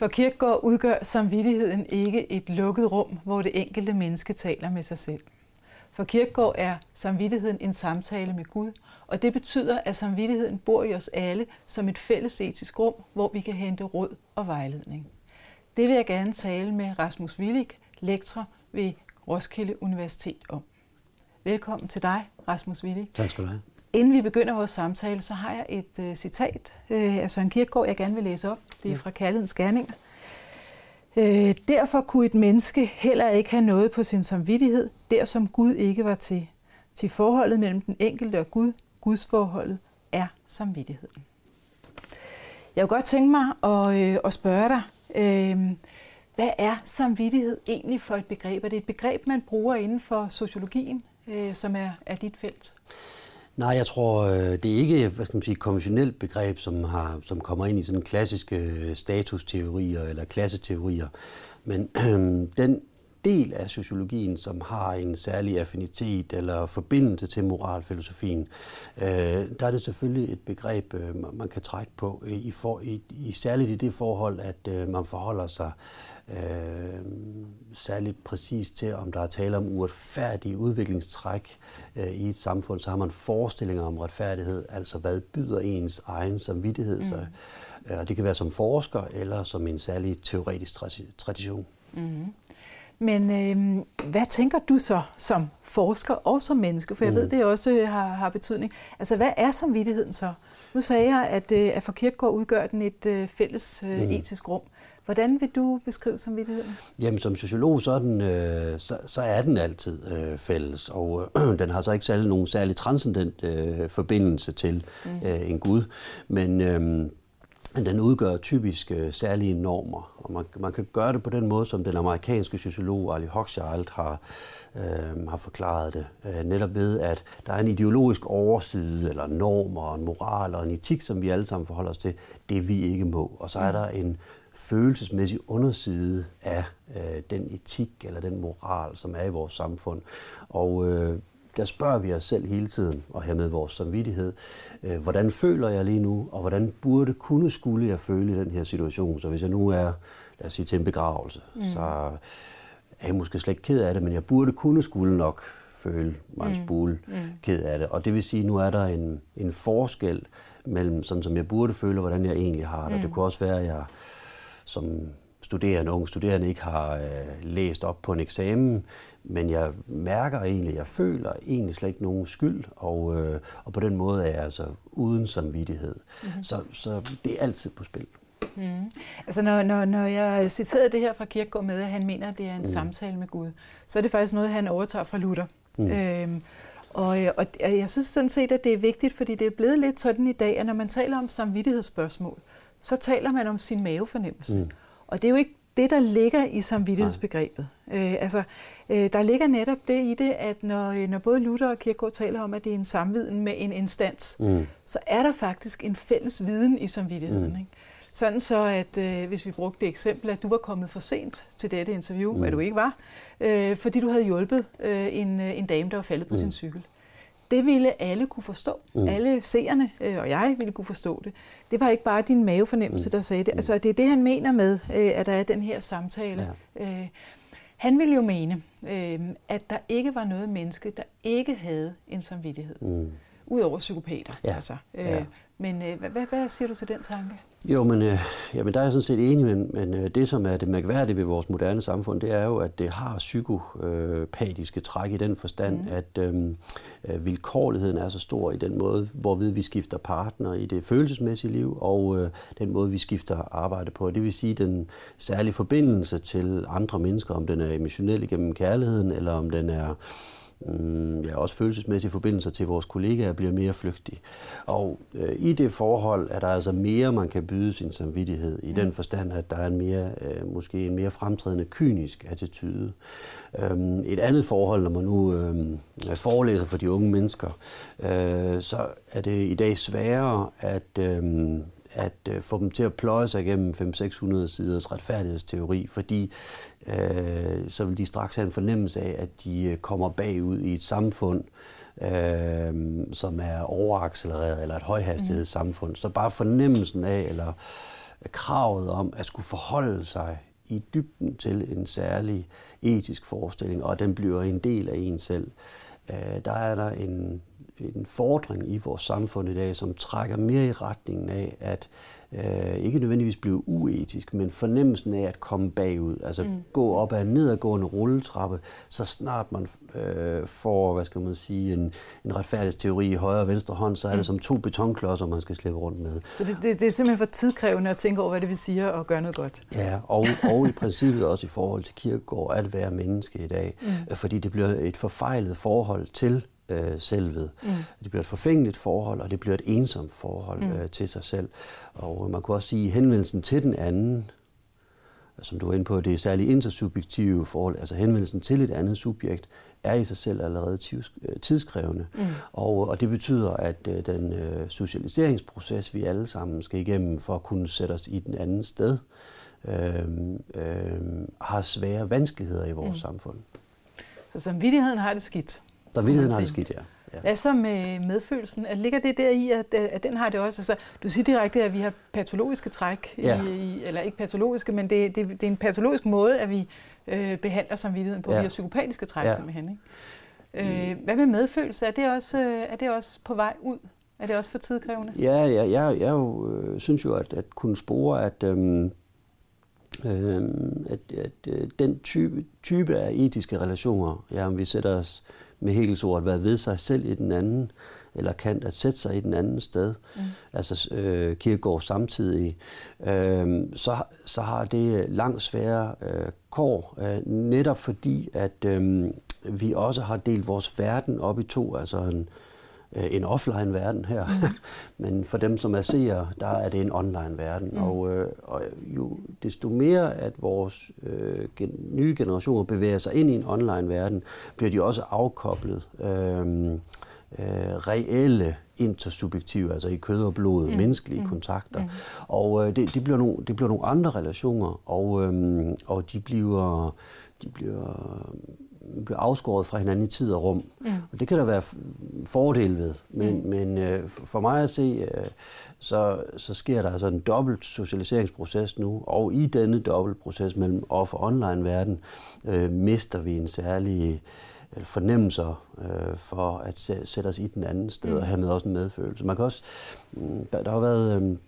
For Kirkegaard udgør samvittigheden ikke et lukket rum, hvor det enkelte menneske taler med sig selv. For Kirkegaard er samvittigheden en samtale med Gud, og det betyder, at samvittigheden bor i os alle som et fælles etisk rum, hvor vi kan hente råd og vejledning. Det vil jeg gerne tale med Rasmus Willig, lektor ved Roskilde Universitet om. Velkommen til dig, Rasmus Willig. Tak skal du have. Inden vi begynder vores samtale, så har jeg et uh, citat uh, af Søren Kierkegaard, jeg gerne vil læse op. Det er fra Kærlighedens Gerninger. Uh, derfor kunne et menneske heller ikke have noget på sin samvittighed, der som Gud ikke var til. Til forholdet mellem den enkelte og Gud, Guds forholdet, er samvittigheden. Jeg kunne godt tænke mig at, uh, at spørge dig, uh, hvad er samvittighed egentlig for et begreb? Er det et begreb, man bruger inden for sociologien, uh, som er, er dit felt? Nej, jeg tror, øh, det er ikke hvad skal man sige, konventionelt begreb, som, har, som kommer ind i sådan klassiske øh, statusteorier eller klasseteorier. Men øh, den del af sociologien, som har en særlig affinitet eller forbindelse til moralfilosofien, øh, der er det selvfølgelig et begreb, øh, man kan trække på, i, for, i, i særligt i det forhold, at øh, man forholder sig øh, særligt præcis til, om der er tale om uretfærdige udviklingstræk øh, i et samfund, så har man forestillinger om retfærdighed, altså hvad byder ens egen samvittighed mm. sig. Øh, og det kan være som forsker eller som en særlig teoretisk tradition. Mm. Men øh, hvad tænker du så som forsker og som menneske? For jeg mm. ved, det også har, har betydning. Altså, hvad er samvittigheden så? Nu sagde jeg, at, øh, at for Kierkegaard udgør den et øh, fælles øh, mm. etisk rum. Hvordan vil du beskrive samvittigheden? Jamen som sociolog, så er den, øh, så, så er den altid øh, fælles, og øh, den har så ikke særlig nogen særlig transcendent øh, forbindelse til mm. øh, en Gud, men øh, den udgør typisk øh, særlige normer, og man, man kan gøre det på den måde, som den amerikanske sociolog Ali Hochschild har, øh, har forklaret det. Øh, netop ved, at der er en ideologisk overside, eller normer, en moral og en etik, som vi alle sammen forholder os til, det vi ikke må. Og så er mm. der en følelsesmæssig underside af øh, den etik eller den moral, som er i vores samfund. Og øh, der spørger vi os selv hele tiden, og hermed vores samvittighed, øh, hvordan føler jeg lige nu, og hvordan burde, kunne, skulle jeg føle i den her situation. Så hvis jeg nu er, lad os sige, til en begravelse, mm. så er jeg måske slet ikke ked af det, men jeg burde, kunne, skulle nok føle mig en mm. smule mm. ked af det. Og det vil sige, at nu er der en, en forskel mellem sådan, som jeg burde føle, og hvordan jeg egentlig har det. Mm. Det kunne også være, at jeg som studerende, unge studerende ikke har øh, læst op på en eksamen, men jeg mærker egentlig, jeg føler egentlig slet ikke nogen skyld, og, øh, og på den måde er jeg altså uden samvittighed. Mm-hmm. Så, så det er altid på spil. Mm. Altså når, når, når jeg citerede det her fra Kierkegaard med, at han mener, at det er en mm. samtale med Gud, så er det faktisk noget, han overtager fra Luther. Mm. Øhm, og, og jeg synes sådan set, at det er vigtigt, fordi det er blevet lidt sådan i dag, at når man taler om samvittighedsspørgsmål, så taler man om sin mavefornemmelse. Mm. Og det er jo ikke det, der ligger i samvittighedsbegrebet. Øh, altså, øh, der ligger netop det i det, at når, øh, når både Luther og Kierkegaard taler om, at det er en samviden med en instans, mm. så er der faktisk en fælles viden i samvittigheden. Mm. Ikke? Sådan så, at øh, hvis vi brugte det eksempel, at du var kommet for sent til dette interview, mm. hvad du ikke var, øh, fordi du havde hjulpet øh, en, øh, en dame, der var faldet på mm. sin cykel det ville alle kunne forstå. Mm. Alle seerne øh, og jeg ville kunne forstå det. Det var ikke bare din mavefornemmelse, mm. der sagde det. Altså, det er det, han mener med, øh, at der er den her samtale. Ja. Øh, han ville jo mene, øh, at der ikke var noget menneske, der ikke havde en samvittighed. Mm. Udover psykopater. Ja. Altså. Øh, ja. Men øh, hvad, hvad siger du til den tanke? Jo, men, øh, jamen, der er jeg sådan set enig, men, men øh, det, som er det mærkværdige ved vores moderne samfund, det er jo, at det har psykopatiske træk i den forstand, mm. at øhm, øh, vilkårligheden er så stor i den måde, hvorved vi skifter partner i det følelsesmæssige liv, og øh, den måde, vi skifter arbejde på. Det vil sige, den særlige forbindelse til andre mennesker, om den er emotionel igennem kærligheden, eller om den er ja, også følelsesmæssige forbindelser til vores kollegaer bliver mere flygtige. Og øh, i det forhold er der altså mere, man kan byde sin samvittighed, i den forstand, at der er en mere, øh, måske en mere fremtrædende kynisk attitude. Øhm, et andet forhold, når man nu øh, forelæser for de unge mennesker, øh, så er det i dag sværere at, øh, at øh, få dem til at pløje sig igennem 500-600 siders retfærdighedsteori, fordi øh, så vil de straks have en fornemmelse af, at de øh, kommer bagud i et samfund, øh, som er overaccelereret, eller et højhastighedssamfund. Mm. Så bare fornemmelsen af, eller kravet om at skulle forholde sig i dybden til en særlig etisk forestilling, og den bliver en del af en selv. Øh, der er der en, en fordring i vores samfund i dag, som trækker mere i retningen af, at øh, ikke nødvendigvis blive uetisk, men fornemmelsen af at komme bagud, altså mm. gå op ad en nedadgående rulletrappe, så snart man øh, får, hvad skal man sige, en, en retfærdighedsteori i højre og venstre hånd, så er mm. det som to betonklodser, man skal slippe rundt med. Så det, det, det er simpelthen for tidkrævende at tænke over, hvad det vil sige at gøre noget godt? Ja, og, og i princippet også i forhold til kirkegård, at være menneske i dag, mm. fordi det bliver et forfejlet forhold til øh, selvet. Mm. Det bliver et forfængeligt forhold, og det bliver et ensomt forhold mm. øh, til sig selv. Og man kunne også sige, at henvendelsen til den anden, som du var inde på, det er særligt intersubjektive forhold, altså henvendelsen til et andet subjekt, er i sig selv allerede øh, tidskrævende. Mm. Og, og det betyder, at øh, den øh, socialiseringsproces, vi alle sammen skal igennem for at kunne sætte os i den anden sted, øh, øh, har svære vanskeligheder i vores mm. samfund. Så samvittigheden har det skidt? Der villigheden har det skidt, ja. Ja. Hvad så med medfølelsen? At ligger det der i, at, at den har det også? Altså, du siger direkte, at vi har patologiske træk, ja. i, eller ikke patologiske, men det, det, det er en patologisk måde, at vi øh, behandler samvittigheden på. Ja. Vi har psykopatiske træk ja. simpelthen. Ikke? Øh, hvad med medfølelse? Er det, også, øh, er det også på vej ud? Er det også for tidkrævende? Ja, ja jeg, jeg jo, øh, synes jo, at, at kunne spore, at, øhm, øh, at, at øh, den type, type af etiske relationer, ja, om vi sætter os med Hegels ord, at være ved sig selv i den anden, eller Kant at sætte sig i den anden sted, mm. altså øh, Kierkegaard samtidig, øh, så, så har det langt svære øh, kår, øh, netop fordi, at øh, vi også har delt vores verden op i to, altså en, øh, en offline-verden her, mm. men for dem, som er seere, der er det en online-verden. Mm. Og, øh, og jo desto mere, at vores øh, gen, nye generationer bevæger sig ind i en online-verden, bliver de også afkoblet øh, øh, reelle intersubjektive, altså i kød og blod, mm. menneskelige mm. kontakter. Mm. Og øh, det, det, bliver nogle, det bliver nogle andre relationer, og, øh, og de bliver, de bliver bliver afskåret fra hinanden i tid og rum. Mm. Og det kan der være fordele ved. Men, mm. men øh, for mig at se, øh, så, så sker der altså en dobbelt socialiseringsproces nu, og i denne dobbelt proces mellem off- og online-verden, øh, mister vi en særlig øh, fornemmelser øh, for at sætte os i den anden sted, mm. og hermed også en medfølelse. Man kan også, mm, der, der har været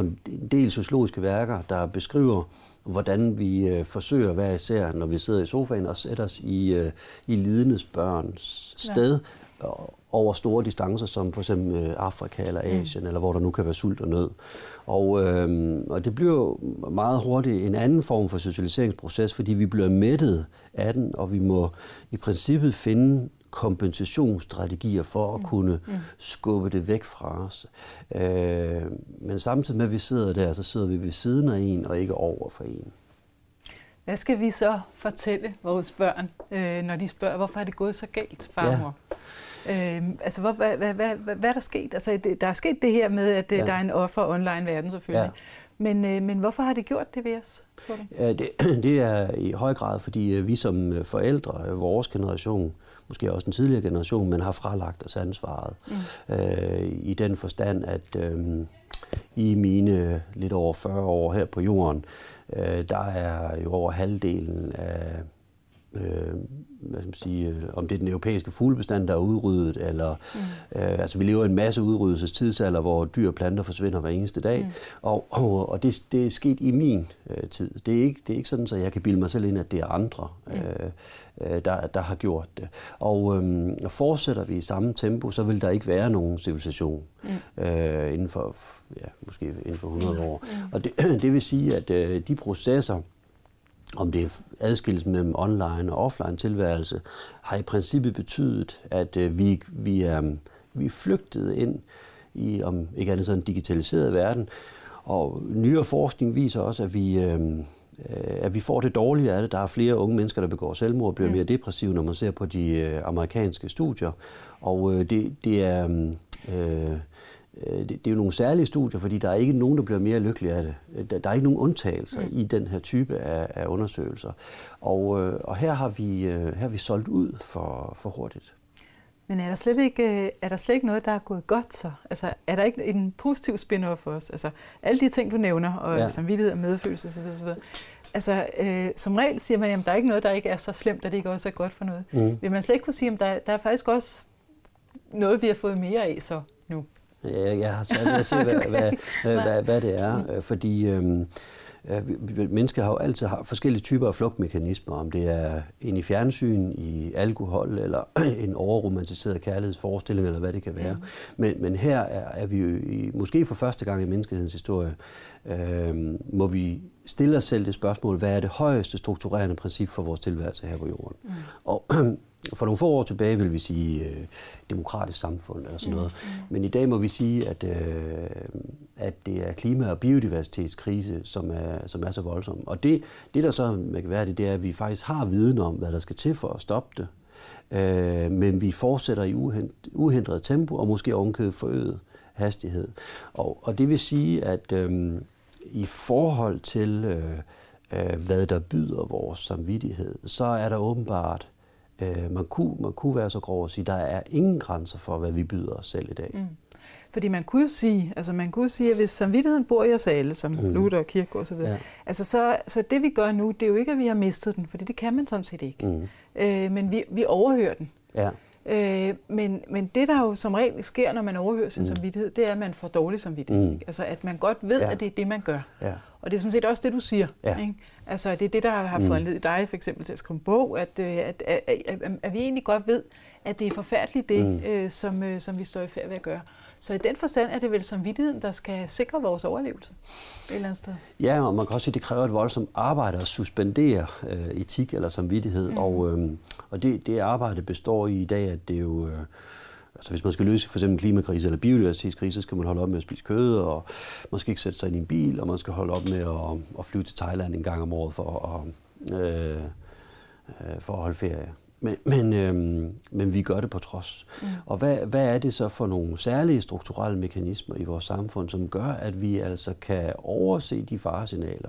øh, en del sociologiske værker, der beskriver, hvordan vi øh, forsøger hver især, når vi sidder i sofaen, og sætter os i, øh, i lidendes børns sted ja. over store distancer, som for eksempel øh, Afrika eller mm. Asien, mm. eller hvor der nu kan være sult og nød. Og, øh, og det bliver meget hurtigt en anden form for socialiseringsproces, fordi vi bliver mættet af den, og vi må i princippet finde kompensationsstrategier for at mm. kunne mm. skubbe det væk fra os. Øh, men samtidig med, at vi sidder der, så sidder vi ved siden af en og ikke over for en. Hvad skal vi så fortælle vores børn, øh, når de spørger, hvorfor er det gået så galt, farmor? Ja. Øh, altså, hvor, hvad, hvad, hvad, hvad, hvad er der sket? Altså, det, der er sket det her med, at øh, ja. der er en offer online verden selvfølgelig. Ja. Men, øh, men hvorfor har det gjort det ved os? Ja, det, det er i høj grad, fordi øh, vi som øh, forældre, vores generation, måske også den tidligere generation, men har fralagt os ansvaret. Mm. Øh, I den forstand, at øh, i mine lidt over 40 år her på jorden, øh, der er jo over halvdelen af øh, hvad skal man sige, øh, om det er den europæiske fuglebestand, der er udryddet, eller mm. øh, altså vi lever i en masse udryddelsestidsalder, hvor dyr og planter forsvinder hver eneste dag, mm. og, og, og det, det er sket i min øh, tid. Det er, ikke, det er ikke sådan, at jeg kan bilde mig selv ind, at det er andre, mm. øh, øh der, der har gjort det. Og øh, fortsætter vi i samme tempo, så vil der ikke være nogen civilisation mm. øh, inden for, ja, måske inden for 100 år. Mm. Og det, det vil sige, at øh, de processer, om det er adskillelsen mellem online og offline tilværelse, har i princippet betydet, at øh, vi, vi, er, vi er flygtet ind i, om ikke andet sådan en digitaliseret verden. Og nyere forskning viser også, at vi, øh, at vi får det dårlige af det. Der er flere unge mennesker, der begår selvmord og bliver mm. mere depressive, når man ser på de øh, amerikanske studier. Og øh, det, det er... Øh, Øh, det, det er jo nogle særlige studier, fordi der er ikke nogen, der bliver mere lykkelige af det. Øh, der, der er ikke nogen undtagelser mm. i den her type af, af undersøgelser. Og, øh, og her, har vi, her har vi solgt ud for, for hurtigt. Men er der, slet ikke, er der slet ikke noget, der er gået godt så? Altså, er der ikke en positiv spin-off for os? Altså, alle de ting, du nævner, og ja. samvittighed og medfølelse osv., osv. Altså, øh, som regel siger man, at der er ikke noget, der ikke er så slemt, at det ikke også er godt for noget. Mm. Vil man slet ikke kunne sige, at der, der er faktisk også noget, vi har fået mere af så nu? Jeg har svært ved at se, hvad, hvad, hvad, hvad, hvad det er, mm. fordi... Øh, mennesker har jo altid har forskellige typer af flugtmekanismer, om det er en i fjernsyn, i alkohol, eller en overromantiseret kærlighedsforestilling, eller hvad det kan være. Mm. Men, men her er, er vi jo i, måske for første gang i menneskehedens historie, øh, må vi stille os selv det spørgsmål, hvad er det højeste strukturerende princip for vores tilværelse her på jorden? Mm. Og for nogle få år tilbage vil vi sige øh, demokratisk samfund eller sådan noget. Mm. Mm. Men i dag må vi sige, at, øh, at det er klima- og biodiversitetskrise, som er, som er så voldsom. Og det, det der så være det, det er, at vi faktisk har viden om, hvad der skal til for at stoppe det. Øh, men vi fortsætter i uhindret tempo, og måske ovenkøbet forøget hastighed. Og, og det vil sige, at øh, i forhold til, øh, øh, hvad der byder vores samvittighed, så er der åbenbart Øh, man, kunne, man kunne være så grov at sige, at der er ingen grænser for, hvad vi byder os selv i dag. Mm. Fordi man kunne jo sige, altså man kunne sige, at hvis samvittigheden bor i os alle, som mm. Luther og Kirke og så videre, ja. altså så, så det vi gør nu, det er jo ikke, at vi har mistet den, for det kan man sådan set ikke. Mm. Øh, men vi, vi overhører den. Ja. Øh, men, men det, der jo som regel sker, når man overhører sin mm. samvittighed, det er, at man får dårlig samvittighed. Mm. Altså at man godt ved, ja. at det er det, man gør. Ja. Og det er sådan set også det, du siger. Ja. Ikke? Altså det er det, der har mm. foranledet dig for eksempel til at skrive en bog, at, øh, at, at, at, at, at vi egentlig godt ved, at det er forfærdeligt det, mm. øh, som, øh, som vi står i færd ved at gøre. Så i den forstand er det vel samvittigheden, der skal sikre vores overlevelse et eller andet sted. Ja, og man kan også sige, at det kræver et voldsomt arbejde at suspendere øh, etik eller samvittighed. Mm. Og, øh, og det, det arbejde består i i dag, at det er jo... Øh, Altså hvis man skal løse for eksempel klimakrise eller biodiversitetskrise, så skal man holde op med at spise kød, og man skal ikke sætte sig ind i en bil, og man skal holde op med at, at flyve til Thailand en gang om året for at, øh, øh, for at holde ferie. Men, men, øhm, men vi gør det på trods. Mm. Og hvad, hvad er det så for nogle særlige strukturelle mekanismer i vores samfund, som gør, at vi altså kan overse de faresignaler?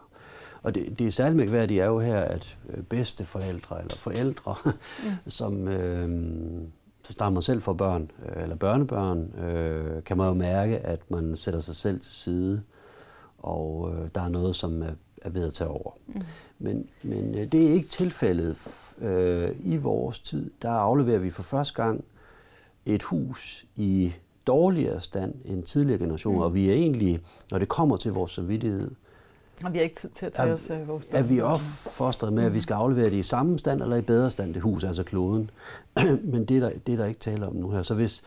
Og det, det er særligt mærkværdigt er jo her, at øh, bedste forældre eller forældre, mm. som øhm, så stammer selv for børn øh, eller børnebørn, øh, kan man jo mærke, at man sætter sig selv til side, og øh, der er noget, som er, er ved at tage over. Mm. Men, men øh, det er ikke tilfældet øh, i vores tid. Der afleverer vi for første gang et hus i dårligere stand end tidligere generationer, mm. og vi er egentlig, når det kommer til vores samvittighed, og vi har ikke tid til at tage er, os af vores børn. Er vi opfostret med, at vi skal aflevere det i samme stand eller i bedre stand, det hus, altså kloden? Men det er, der, det er der ikke tale om nu her. Så hvis,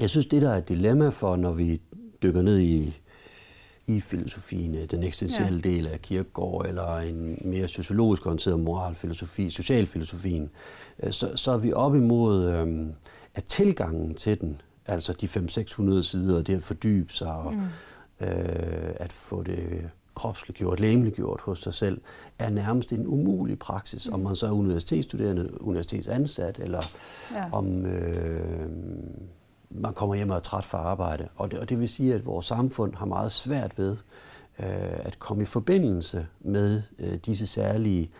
jeg synes, det der er et dilemma for, når vi dykker ned i, i filosofien, den eksistentielle ja. del af Kierkegaard, eller en mere sociologisk orienteret moralfilosofi, socialfilosofien, øh, så, så er vi op imod, øhm, at tilgangen til den, altså de 500-600 sider, det at fordybe sig, og mm. øh, at få det kropsliggjort, læmeliggjort hos sig selv, er nærmest en umulig praksis, mm. om man så er universitetsstuderende, universitetsansat, eller ja. om øh, man kommer hjem og er træt fra arbejde. Og det, og det vil sige, at vores samfund har meget svært ved øh, at komme i forbindelse med øh, disse særlige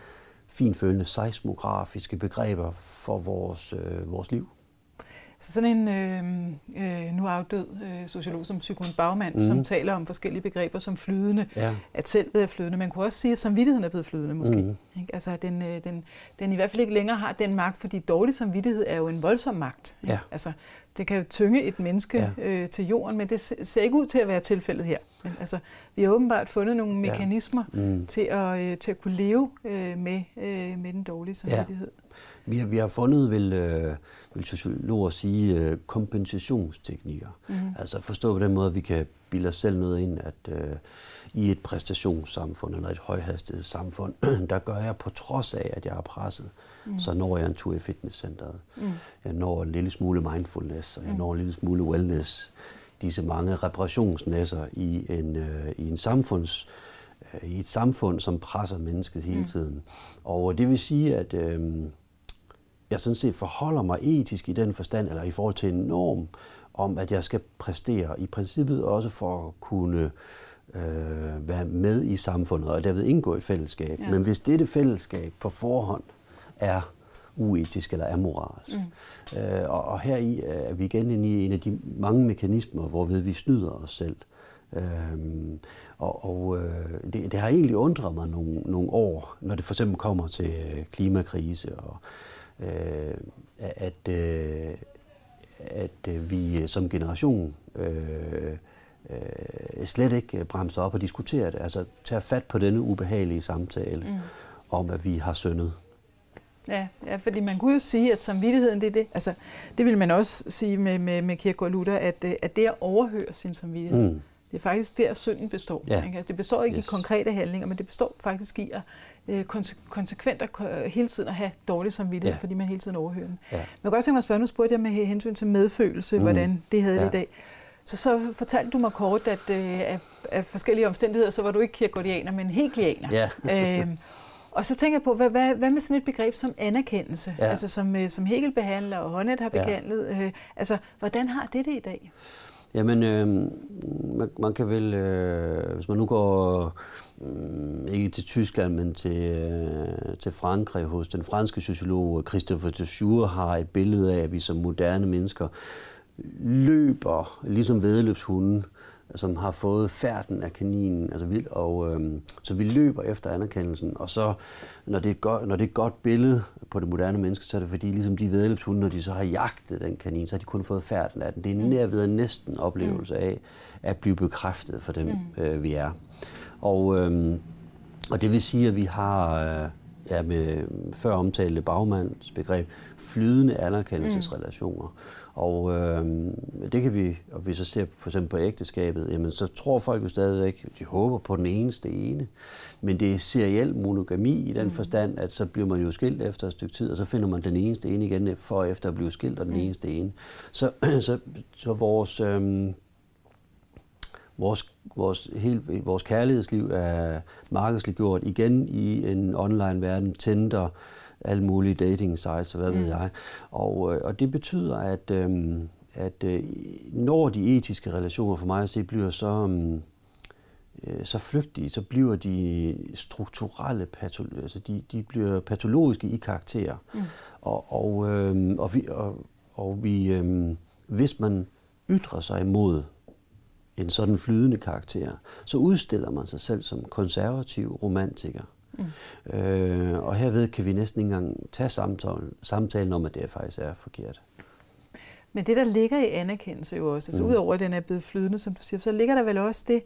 finfølende seismografiske begreber for vores, øh, vores liv. Så sådan en øh, øh, nu afdød øh, sociolog som Psykon Bagmand, mm. som taler om forskellige begreber som flydende, ja. at selvet er flydende. Man kunne også sige, at samvittigheden er blevet flydende måske. Mm. Ikke? Altså at den, øh, den, den i hvert fald ikke længere har den magt, fordi dårlig samvittighed er jo en voldsom magt. Ikke? Ja. Altså, det kan jo tynge et menneske ja. øh, til jorden, men det ser ikke ud til at være tilfældet her. Men, altså, vi har åbenbart fundet nogle mekanismer ja. mm. til, at, øh, til at kunne leve øh, med, øh, med den dårlige samvittighed. Ja. Vi har, vi har fundet, vil, øh, vil sociologer sige, øh, kompensationsteknikker. Mm. Altså forstå på den måde, at vi kan bilde os selv noget ind, at øh, i et præstationssamfund eller et højhastighedssamfund, der gør jeg på trods af, at jeg er presset, mm. så når jeg en tur i fitnesscenteret. Mm. Jeg når en lille smule mindfulness, og jeg mm. når en lille smule wellness. Disse mange reparationsnæsser i en, øh, i en samfunds øh, i et samfund, som presser mennesket hele mm. tiden. Og det vil sige, at øh, jeg sådan set forholder mig etisk i den forstand, eller i forhold til en norm, om at jeg skal præstere i princippet også for at kunne øh, være med i samfundet og derved indgå i fællesskab. Ja. Men hvis dette fællesskab på forhånd er uetisk eller amoralsk. Mm. Øh, og, og her i er vi igen inde i en af de mange mekanismer, hvorved vi snyder os selv. Øhm, og og øh, det, det har egentlig undret mig nogle, nogle år, når det for eksempel kommer til klimakrise, og øh, at, øh, at øh, vi som generation øh, øh, slet ikke bremser op og diskuterer det. Altså tager fat på denne ubehagelige samtale mm. om, at vi har syndet. Ja, ja, fordi man kunne jo sige, at samvittigheden, det er det. Altså, det vil man også sige med, med, med Kierkegaard Luther, at, øh, at det at overhøre sin samvittighed, mm. det er faktisk der, synden består. Ja. Ikke? Altså, det består ikke yes. i konkrete handlinger, men det består faktisk i at øh, konsekvent at hele tiden at have dårlig samvittighed, ja. fordi man hele tiden overhører den. Ja. Men jeg kan godt tænke mig at spørge, nu spurgte jeg med hensyn til medfølelse, mm. hvordan det havde ja. det i dag. Så så fortalte du mig kort, at øh, af, af forskellige omstændigheder, så var du ikke kirkegårdianer, men hegelianer. Ja. øhm, og så tænker jeg på, hvad, hvad, hvad med sådan et begreb som anerkendelse, ja. altså som, øh, som Hegel behandler og Honnet har behandlet. Ja. Øh, altså, hvordan har det det i dag? Jamen, øh, man, man kan vel, øh, hvis man nu går øh, ikke til Tyskland, men til, øh, til Frankrig hos den franske sociolog Christopher Tessure har et billede af, at vi som moderne mennesker løber, ligesom vedløbshunden, som har fået færden af kaninen, altså vildt, og øhm, så vi løber efter anerkendelsen, og så, når det, er et godt, når det er et godt billede på det moderne menneske, så er det fordi, ligesom de vedløbshunde, når de så har jagtet den kanin, så har de kun fået færden af den. Det er en nær ved næsten oplevelse af at blive bekræftet for dem, mm. øh, vi er. Og, øhm, og det vil sige, at vi har, øh, ja, med før omtalte bagmands begreb, flydende anerkendelsesrelationer. Mm. Og øh, det kan vi, og hvis vi ser for eksempel på ægteskabet, jamen så tror folk jo stadigvæk, de håber på den eneste ene. Men det er seriel monogami i den mm. forstand, at så bliver man jo skilt efter et stykke tid, og så finder man den eneste ene igen for efter at blive skilt og den mm. eneste ene. Så, så, så vores, øh, vores, vores, helt, vores kærlighedsliv er markedsliggjort igen i en online verden, Tinder, alle mulige dating sites og hvad mm. ved jeg. Og, øh, og det betyder, at, øh, at øh, når de etiske relationer for mig at se bliver så, øh, så flygtige, så bliver de strukturelle, patolo- altså de, de bliver patologiske i karakter. Mm. Og, og, øh, og, vi, og, og vi, øh, hvis man ytrer sig imod en sådan flydende karakter, så udstiller man sig selv som konservativ romantiker. Mm. Øh, og herved kan vi næsten ikke engang tage samtalen, samtalen om, at det faktisk er forkert. Men det, der ligger i anerkendelse jo også, altså mm. udover at den er blevet flydende, som du siger, så ligger der vel også det,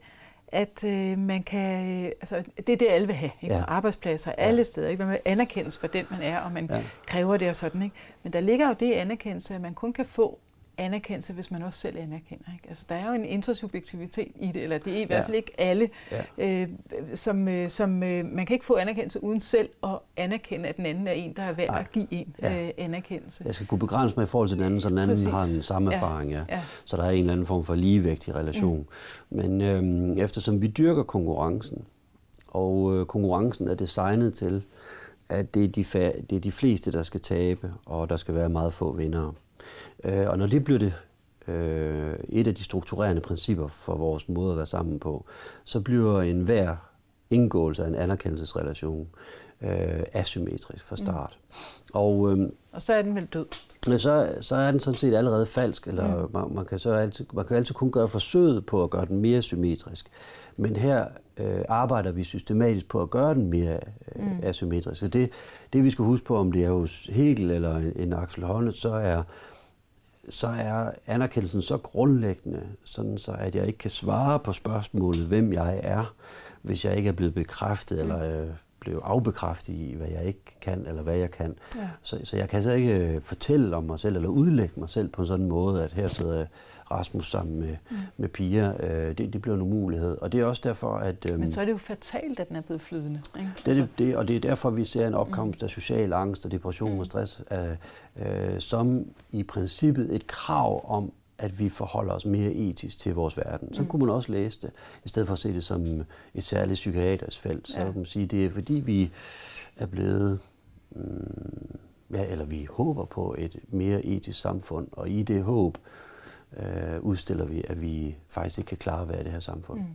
at øh, man kan, altså det er det, alle vil have, ikke? Ja. arbejdspladser, alle ja. steder, ikke? man vil anerkendes for den, man er, og man ja. kræver det og sådan, ikke? Men der ligger jo det i anerkendelse, at man kun kan få anerkendelse, hvis man også selv anerkender. Ikke? Altså, der er jo en intersubjektivitet i det, eller det er i hvert fald ikke alle, ja. øh, som, øh, som øh, man kan ikke få anerkendelse uden selv at anerkende, at den anden er en, der er værd Nej. at give en ja. øh, anerkendelse. Jeg skal kunne begrænse mig i forhold til den anden, så den anden Præcis. har en samme erfaring. Ja. Ja. Så der er en eller anden form for ligevægtig relation. Mm. Men øh, eftersom vi dyrker konkurrencen, og øh, konkurrencen er designet til, at det er, de fa- det er de fleste, der skal tabe, og der skal være meget få vindere. Øh, og når det bliver det øh, et af de strukturerende principper for vores måde at være sammen på, så bliver en hver indgåelse af en anerkendelsesrelation øh, asymmetrisk fra start. Mm. Og, øh, og så er den vel død? Så, så er den sådan set allerede falsk, eller mm. man, man, kan så altid, man kan altid kun gøre forsøget på at gøre den mere symmetrisk. Men her øh, arbejder vi systematisk på at gøre den mere øh, mm. asymmetrisk. Så det, det vi skal huske på, om det er hos Hegel eller en, en Axel Honneth, så er så er anerkendelsen så grundlæggende, sådan så at jeg ikke kan svare på spørgsmålet, hvem jeg er, hvis jeg ikke er blevet bekræftet mm. eller øh, blevet afbekræftet i, hvad jeg ikke kan eller hvad jeg kan. Ja. Så, så jeg kan så ikke øh, fortælle om mig selv eller udlægge mig selv på en sådan måde, at her sidder Rasmus sammen med, mm. med Pia. Øh, det, det bliver en umulighed. Og det er også derfor, at... Øh, Men så er det jo fatalt, at den er blevet flydende. Ikke? Det, det, det, og det er derfor, vi ser en opkomst mm. af social angst og depression mm. og stress, øh, øh, som i princippet et krav om, at vi forholder os mere etisk til vores verden. Så mm. kunne man også læse det, i stedet for at se det som et særligt psykiatrisk felt. Så ja. kan man sige, det er fordi, vi er blevet... Mm, ja, eller vi håber på et mere etisk samfund, og i det håb, øh, udstiller vi, at vi faktisk ikke kan klare at være i det her samfund. Mm.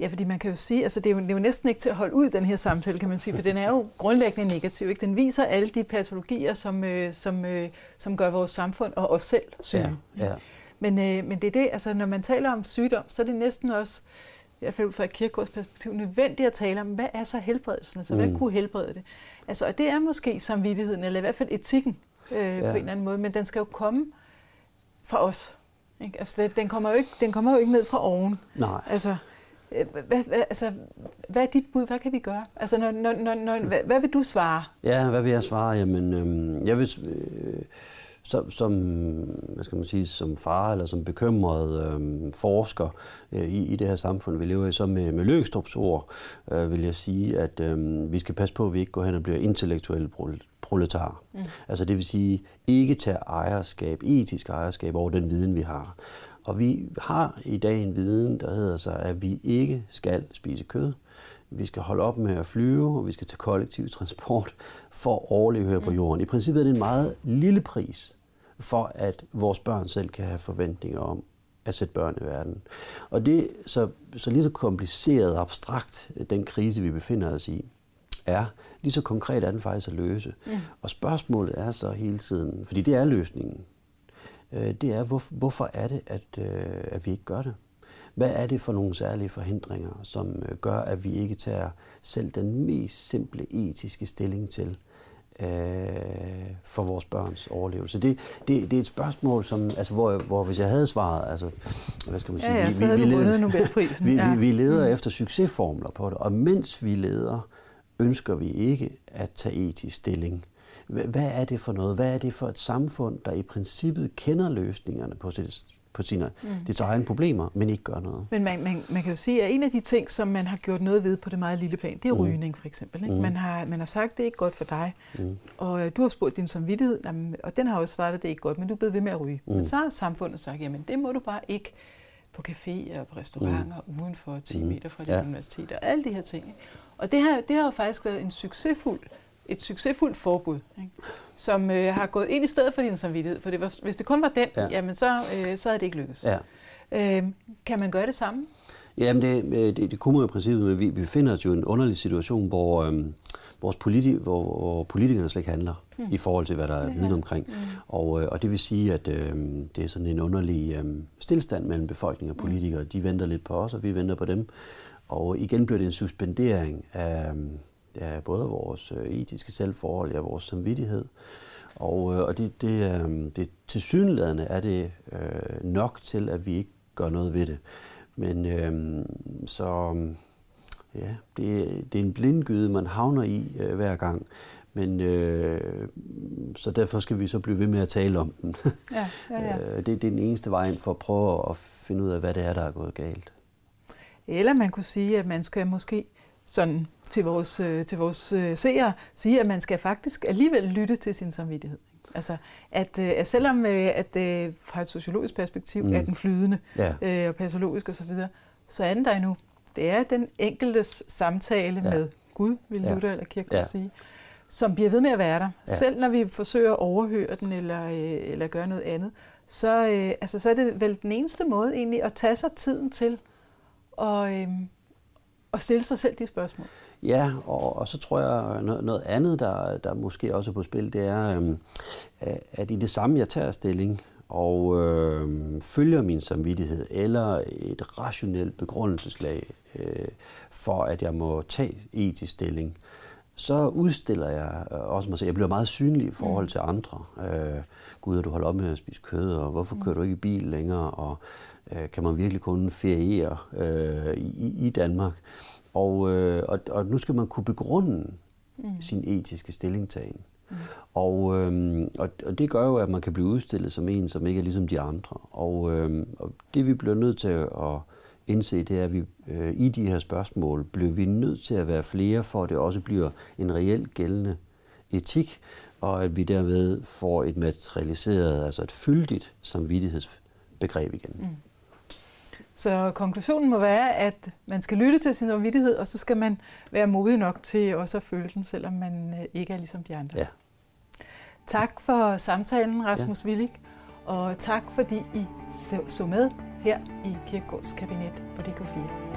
Ja, fordi man kan jo sige, altså det er jo, det er jo næsten ikke til at holde ud, den her samtale, kan man sige, for den er jo grundlæggende negativ. Ikke? Den viser alle de patologier, som, øh, som, øh, som gør vores samfund og os selv syge. Ja, ja. Men, øh, men det er det, altså når man taler om sygdom, så er det næsten også, i hvert fald ud fra et kirkegårds perspektiv, nødvendigt at tale om, hvad er så helbredelsen? Altså, hvad mm. kunne helbrede det? Altså, og det er måske samvittigheden, eller i hvert fald etikken øh, ja. på en eller anden måde, men den skal jo komme fra os. Ikke? Altså, den kommer, jo ikke, den kommer jo ikke ned fra oven. Nej. Altså, øh, hvad, hvad, altså, hvad er dit bud? Hvad kan vi gøre? Altså, når, når, når, når, hvad, hvad vil du svare? Ja, hvad vil jeg svare? Jamen, øhm, jeg vil... Øh, som, som, hvad skal man sige, som far eller som bekymret øh, forsker øh, i, i det her samfund, vi lever i, så med, med Løgstrups ord, øh, vil jeg sige, at øh, vi skal passe på, at vi ikke går hen og bliver intellektuelle proletarer. Mm. Altså det vil sige, ikke tage ejerskab, etisk ejerskab over den viden, vi har. Og vi har i dag en viden, der hedder sig, at vi ikke skal spise kød. Vi skal holde op med at flyve, og vi skal tage kollektiv transport for at overleve her på mm. jorden. I princippet er det en meget lille pris for, at vores børn selv kan have forventninger om at sætte børn i verden. Og det så, så lige så kompliceret og abstrakt, den krise, vi befinder os i, er, lige så konkret er den faktisk at løse. Mm. Og spørgsmålet er så hele tiden, fordi det er løsningen, øh, det er, hvor, hvorfor er det, at, øh, at vi ikke gør det? Hvad er det for nogle særlige forhindringer, som øh, gør, at vi ikke tager selv den mest simple etiske stilling til øh, for vores børns overlevelse? Det, det, det er et spørgsmål, som, altså, hvor, hvor hvis jeg havde svaret, altså, hvad skal man sige, ja, ja, vi, vi, vi, leder, vi, ja. vi, vi leder mm. efter succesformler på det, og mens vi leder, ønsker vi ikke at tage etisk stilling. Hvad er det for noget? Hvad er det for et samfund, der i princippet kender løsningerne på sit, på sine, mm. dets egne problemer, men ikke gør noget. Men man, man, man kan jo sige, at en af de ting, som man har gjort noget ved på det meget lille plan, det er mm. rygning for eksempel. Ikke? Mm. Man, har, man har sagt, at det er ikke godt for dig, mm. og øh, du har spurgt din samvittighed, og den har også svaret, at det er ikke godt, men du er blevet ved med at ryge. Mm. Men så har samfundet sagt, jamen det må du bare ikke på caféer og på restauranter mm. uden for 10 mm. meter fra dit ja. universitet og alle de her ting. Ikke? Og det har, det har jo faktisk været en succesfuld, et succesfuldt forbud. Ikke? som øh, har gået ind i stedet for din samvittighed. For det var, hvis det kun var den, ja. jamen så, øh, så havde det ikke lykkes. Ja. Øh, kan man gøre det samme? Jamen det, øh, det, det kunne man i princippet, men vi, vi befinder os jo i en underlig situation, hvor, øhm, vores politi- hvor, hvor politikerne slet ikke handler hmm. i forhold til, hvad der er viden omkring. Hmm. Og, øh, og det vil sige, at øh, det er sådan en underlig øh, stillstand mellem befolkning og hmm. politikere. De venter lidt på os, og vi venter på dem. Og igen bliver det en suspendering af, ja, både vores øh, etiske selvforhold og vores samvittighed. Og, øh, og det, det, øh, det til synlædende er det øh, nok til, at vi ikke gør noget ved det. Men øh, så ja, det, det er en blindgyde, man havner i øh, hver gang. Men øh, så derfor skal vi så blive ved med at tale om den. Ja, ja, ja. det, det er den eneste vej ind for at prøve at finde ud af, hvad det er, der er gået galt. Eller man kunne sige, at man skal måske sådan til vores, øh, til vores øh, seere sige, at man skal faktisk alligevel lytte til sin samvittighed. Altså, at, øh, at selvom at, fra et sociologisk perspektiv mm. er den flydende ja. og patologisk osv., så, så er den der endnu. Det er den enkeltes samtale ja. med Gud, vil ja. Luther eller Kierkegaard ja. sige, som bliver ved med at være der. Ja. Selv når vi forsøger at overhøre den eller, eller gøre noget andet, så, altså, så er det vel den eneste måde egentlig at tage sig tiden til at, øh, at stille sig selv de spørgsmål. Ja, og, og så tror jeg, noget, noget andet, der, der måske også er på spil, det er, øhm, at i det samme, jeg tager stilling og øh, følger min samvittighed, eller et rationelt begrundelseslag øh, for, at jeg må tage etisk stilling, så udstiller jeg også mig selv. Jeg bliver meget synlig i forhold mm. til andre. Øh, Gud, du holder op med at spise kød, og hvorfor kører du ikke i bil længere, og øh, kan man virkelig kun feriere øh, i, i Danmark? Og, øh, og, og nu skal man kunne begrunde mm. sin etiske stillingtagen. Mm. Og, øh, og, og det gør jo, at man kan blive udstillet som en, som ikke er ligesom de andre. Og, øh, og det vi bliver nødt til at indse, det er, at vi øh, i de her spørgsmål bliver vi nødt til at være flere, for at det også bliver en reelt gældende etik, og at vi derved får et materialiseret, altså et fyldigt samvittighedsbegreb igen. Mm. Så konklusionen må være, at man skal lytte til sin samvittighed, og så skal man være modig nok til også at føle den, selvom man øh, ikke er ligesom de andre. Ja. Tak for samtalen, Rasmus ja. Willig, og tak fordi I så med her i Kirkegårds kabinet på DK4.